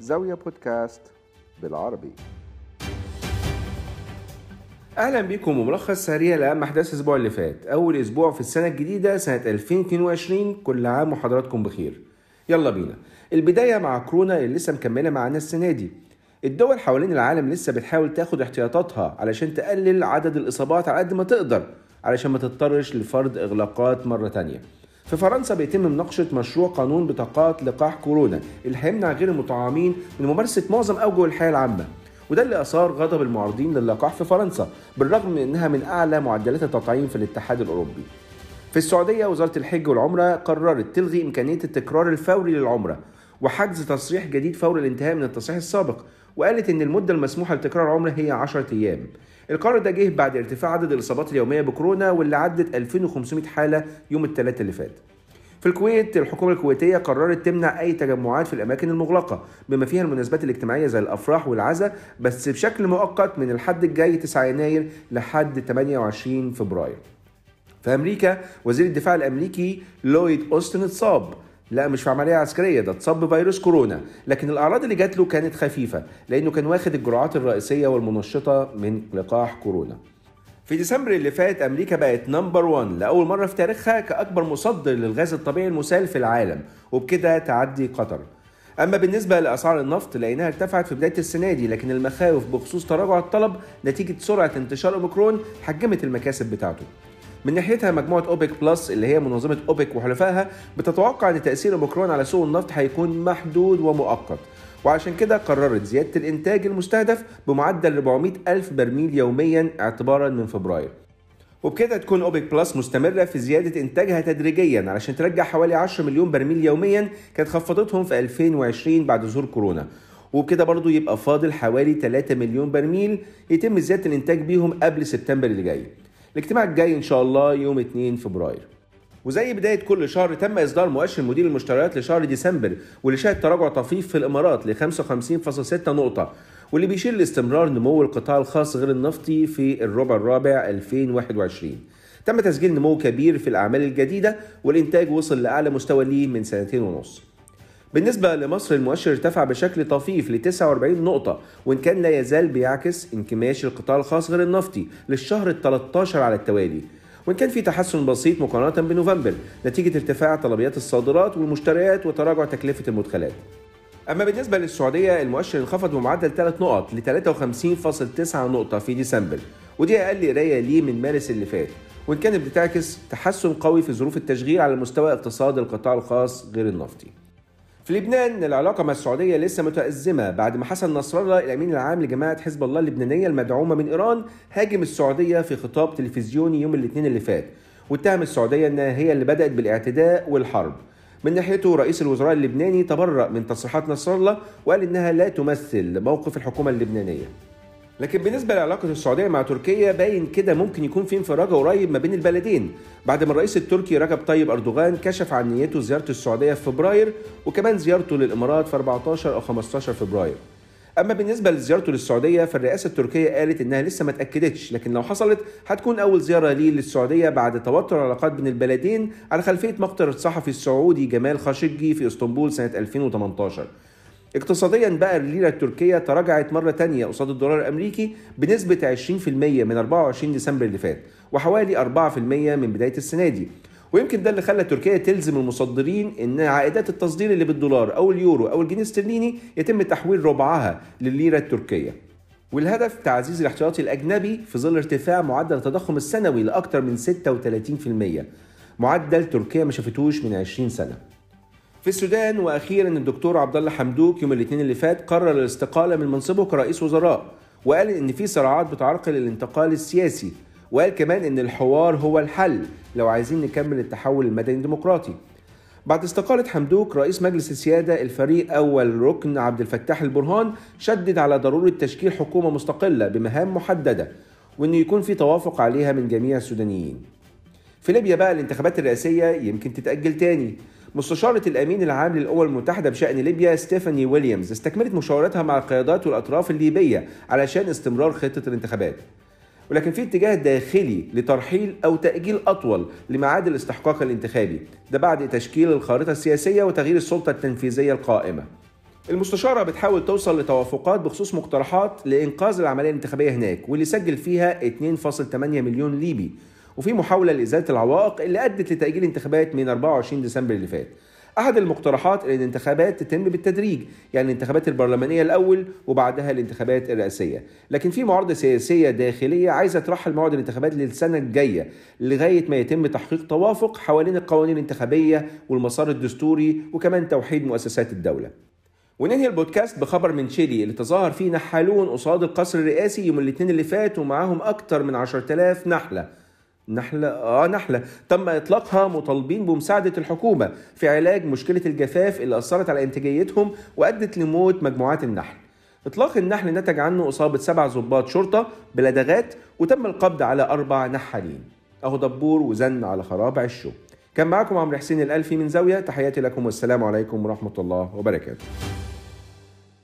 زاوية بودكاست بالعربي. أهلا بكم وملخص سريع لأهم أحداث الأسبوع اللي فات. أول أسبوع في السنة الجديدة سنة 2022 كل عام وحضراتكم بخير. يلا بينا. البداية مع كورونا اللي لسه مكملة معانا السنة دي. الدول حوالين العالم لسه بتحاول تاخد احتياطاتها علشان تقلل عدد الإصابات على قد ما تقدر علشان ما تضطرش لفرض إغلاقات مرة تانية. في فرنسا بيتم مناقشة مشروع قانون بطاقات لقاح كورونا. اللي هيمنع غير المطعمين من ممارسة معظم أوجه الحياة العامة. وده اللي أثار غضب المعارضين للقاح في فرنسا بالرغم من أنها من أعلى معدلات التطعيم في الاتحاد الأوروبي. في السعودية وزارة الحج والعمرة قررت تلغي إمكانية التكرار الفوري للعمرة وحجز تصريح جديد فور الانتهاء من التصريح السابق وقالت إن المدة المسموحة لتكرار العمرة هي 10 أيام. القرار ده جه بعد ارتفاع عدد الإصابات اليومية بكورونا واللي عدت 2500 حالة يوم الثلاثاء اللي فات. في الكويت الحكومة الكويتية قررت تمنع أي تجمعات في الأماكن المغلقة بما فيها المناسبات الاجتماعية زي الأفراح والعزاء بس بشكل مؤقت من الحد الجاي 9 يناير لحد 28 فبراير. في أمريكا وزير الدفاع الأمريكي لويد أوستن اتصاب. لا مش في عملية عسكرية ده اتصاب بفيروس كورونا. لكن الأعراض اللي جات له كانت خفيفة لأنه كان واخد الجرعات الرئيسية والمنشطة من لقاح كورونا. في ديسمبر اللي فات أمريكا بقت number 1 لأول مرة في تاريخها كأكبر مصدر للغاز الطبيعي المسال في العالم وبكده تعدي قطر. أما بالنسبة لأسعار النفط لقيناها ارتفعت في بداية السنة دي لكن المخاوف بخصوص تراجع الطلب نتيجة سرعة انتشار أوميكرون حجمت المكاسب بتاعته. من ناحيتها مجموعة أوبك بلس اللي هي منظمة أوبك وحلفائها بتتوقع إن تأثير أوميكرون على سوق النفط هيكون محدود ومؤقت. وعشان كده قررت زيادة الإنتاج المستهدف بمعدل 400 ألف برميل يوميا اعتبارا من فبراير. وبكده تكون أوبك بلس مستمرة في زيادة إنتاجها تدريجيا علشان ترجع حوالي 10 مليون برميل يوميا كانت خفضتهم في 2020 بعد ظهور كورونا. وبكده برضو يبقى فاضل حوالي 3 مليون برميل يتم زيادة الإنتاج بيهم قبل سبتمبر اللي جاي. الاجتماع الجاي إن شاء الله يوم 2 فبراير. وزي بداية كل شهر تم إصدار مؤشر مدير المشتريات لشهر ديسمبر واللي شهد تراجع طفيف في الإمارات ل 55.6 نقطة واللي بيشير لاستمرار نمو القطاع الخاص غير النفطي في الربع الرابع 2021 تم تسجيل نمو كبير في الأعمال الجديدة والإنتاج وصل لأعلى مستوى ليه من سنتين ونص. بالنسبة لمصر المؤشر ارتفع بشكل طفيف ل 49 نقطة وإن كان لا يزال بيعكس انكماش القطاع الخاص غير النفطي للشهر ال 13 على التوالي. وإن كان في تحسن بسيط مقارنة بنوفمبر نتيجة ارتفاع طلبيات الصادرات والمشتريات وتراجع تكلفة المدخلات. أما بالنسبة للسعودية المؤشر انخفض بمعدل 3 نقط ل 53.9 نقطة في ديسمبر ودي أقل قراية ليه من مارس اللي فات وإن كانت بتعكس تحسن قوي في ظروف التشغيل على مستوى اقتصاد القطاع الخاص غير النفطي. في لبنان العلاقة مع السعودية لسه متأزمة بعد ما حسن نصر الله الأمين العام لجماعة حزب الله اللبنانية المدعومة من إيران هاجم السعودية في خطاب تلفزيوني يوم الاثنين اللي فات واتهم السعودية أنها هي اللي بدأت بالاعتداء والحرب. من ناحيته رئيس الوزراء اللبناني تبرأ من تصريحات نصر الله وقال إنها لا تمثل موقف الحكومة اللبنانية. لكن بالنسبة لعلاقة السعودية مع تركيا باين كده ممكن يكون في انفراجة قريب ما بين البلدين. بعد ما الرئيس التركي رجب طيب أردوغان كشف عن نيته زيارة السعودية في فبراير وكمان زيارته للإمارات في 14 أو 15 فبراير. أما بالنسبة لزيارته للسعودية فالرئاسة التركية قالت إنها لسه ما اتأكدتش لكن لو حصلت هتكون أول زيارة ليه للسعودية بعد توتر العلاقات بين البلدين على خلفية مقتل الصحفي السعودي جمال خاشقجي في إسطنبول سنة 2018 اقتصاديا بقى الليرة التركية تراجعت مرة تانية قصاد الدولار الأمريكي بنسبة 20% من 24 ديسمبر اللي فات وحوالي 4% من بداية السنة دي ويمكن ده اللي خلى تركيا تلزم المصدرين إن عائدات التصدير اللي بالدولار أو اليورو أو الجنيه الاسترليني يتم تحويل ربعها للليرة التركية. والهدف تعزيز الاحتياطي الأجنبي في ظل ارتفاع معدل التضخم السنوي لأكثر من 36% معدل تركيا ما شافتوش من 20 سنة. في السودان وأخيرا الدكتور عبد الله حمدوك يوم الاثنين اللي فات قرر الاستقالة من منصبه كرئيس وزراء وقال إن في صراعات بتعرقل الانتقال السياسي وقال كمان إن الحوار هو الحل لو عايزين نكمل التحول المدني الديمقراطي بعد استقالة حمدوك رئيس مجلس السيادة الفريق أول ركن عبد الفتاح البرهان شدد على ضرورة تشكيل حكومة مستقلة بمهام محددة وإنه يكون في توافق عليها من جميع السودانيين. في ليبيا بقى الانتخابات الرئاسية يمكن تتأجل تاني. مستشارة الأمين العام للأمم المتحدة بشأن ليبيا ستيفاني ويليامز استكملت مشاوراتها مع القيادات والأطراف الليبية علشان استمرار خطة الانتخابات. ولكن في اتجاه داخلي لترحيل أو تأجيل أطول لميعاد الاستحقاق الانتخابي ده بعد تشكيل الخارطة السياسية وتغيير السلطة التنفيذية القائمة المستشارة بتحاول توصل لتوافقات بخصوص مقترحات لإنقاذ العملية الانتخابية هناك واللي سجل فيها 2.8 مليون ليبي وفي محاولة لإزالة العوائق اللي أدت لتأجيل الانتخابات من 24 ديسمبر اللي فات. أحد المقترحات أن الانتخابات تتم بالتدريج يعني الانتخابات البرلمانية الأول وبعدها الانتخابات الرئاسية. لكن في معارضة سياسية داخلية عايزة ترحل موعد الانتخابات للسنة الجاية لغاية ما يتم تحقيق توافق حوالين القوانين الانتخابية والمسار الدستوري وكمان توحيد مؤسسات الدولة. وننهي البودكاست بخبر من تشيلي اللي تظاهر فيه نحالون قصاد القصر الرئاسي يوم الاثنين اللي فات ومعاهم أكتر من 10000 نحلة. نحلة آه نحلة. تم إطلاقها مطالبين بمساعدة الحكومة في علاج مشكلة الجفاف اللي أثرت على إنتاجيتهم وأدت لموت مجموعات النحل. إطلاق النحل نتج عنه إصابة سبع ضباط شرطة بلدغات وتم القبض على أربع نحالين. أهو دبور وزن على خراب عشه كان معكم عمرو حسين الألفي من زاوية. تحياتي لكم والسلام عليكم ورحمة الله وبركاته.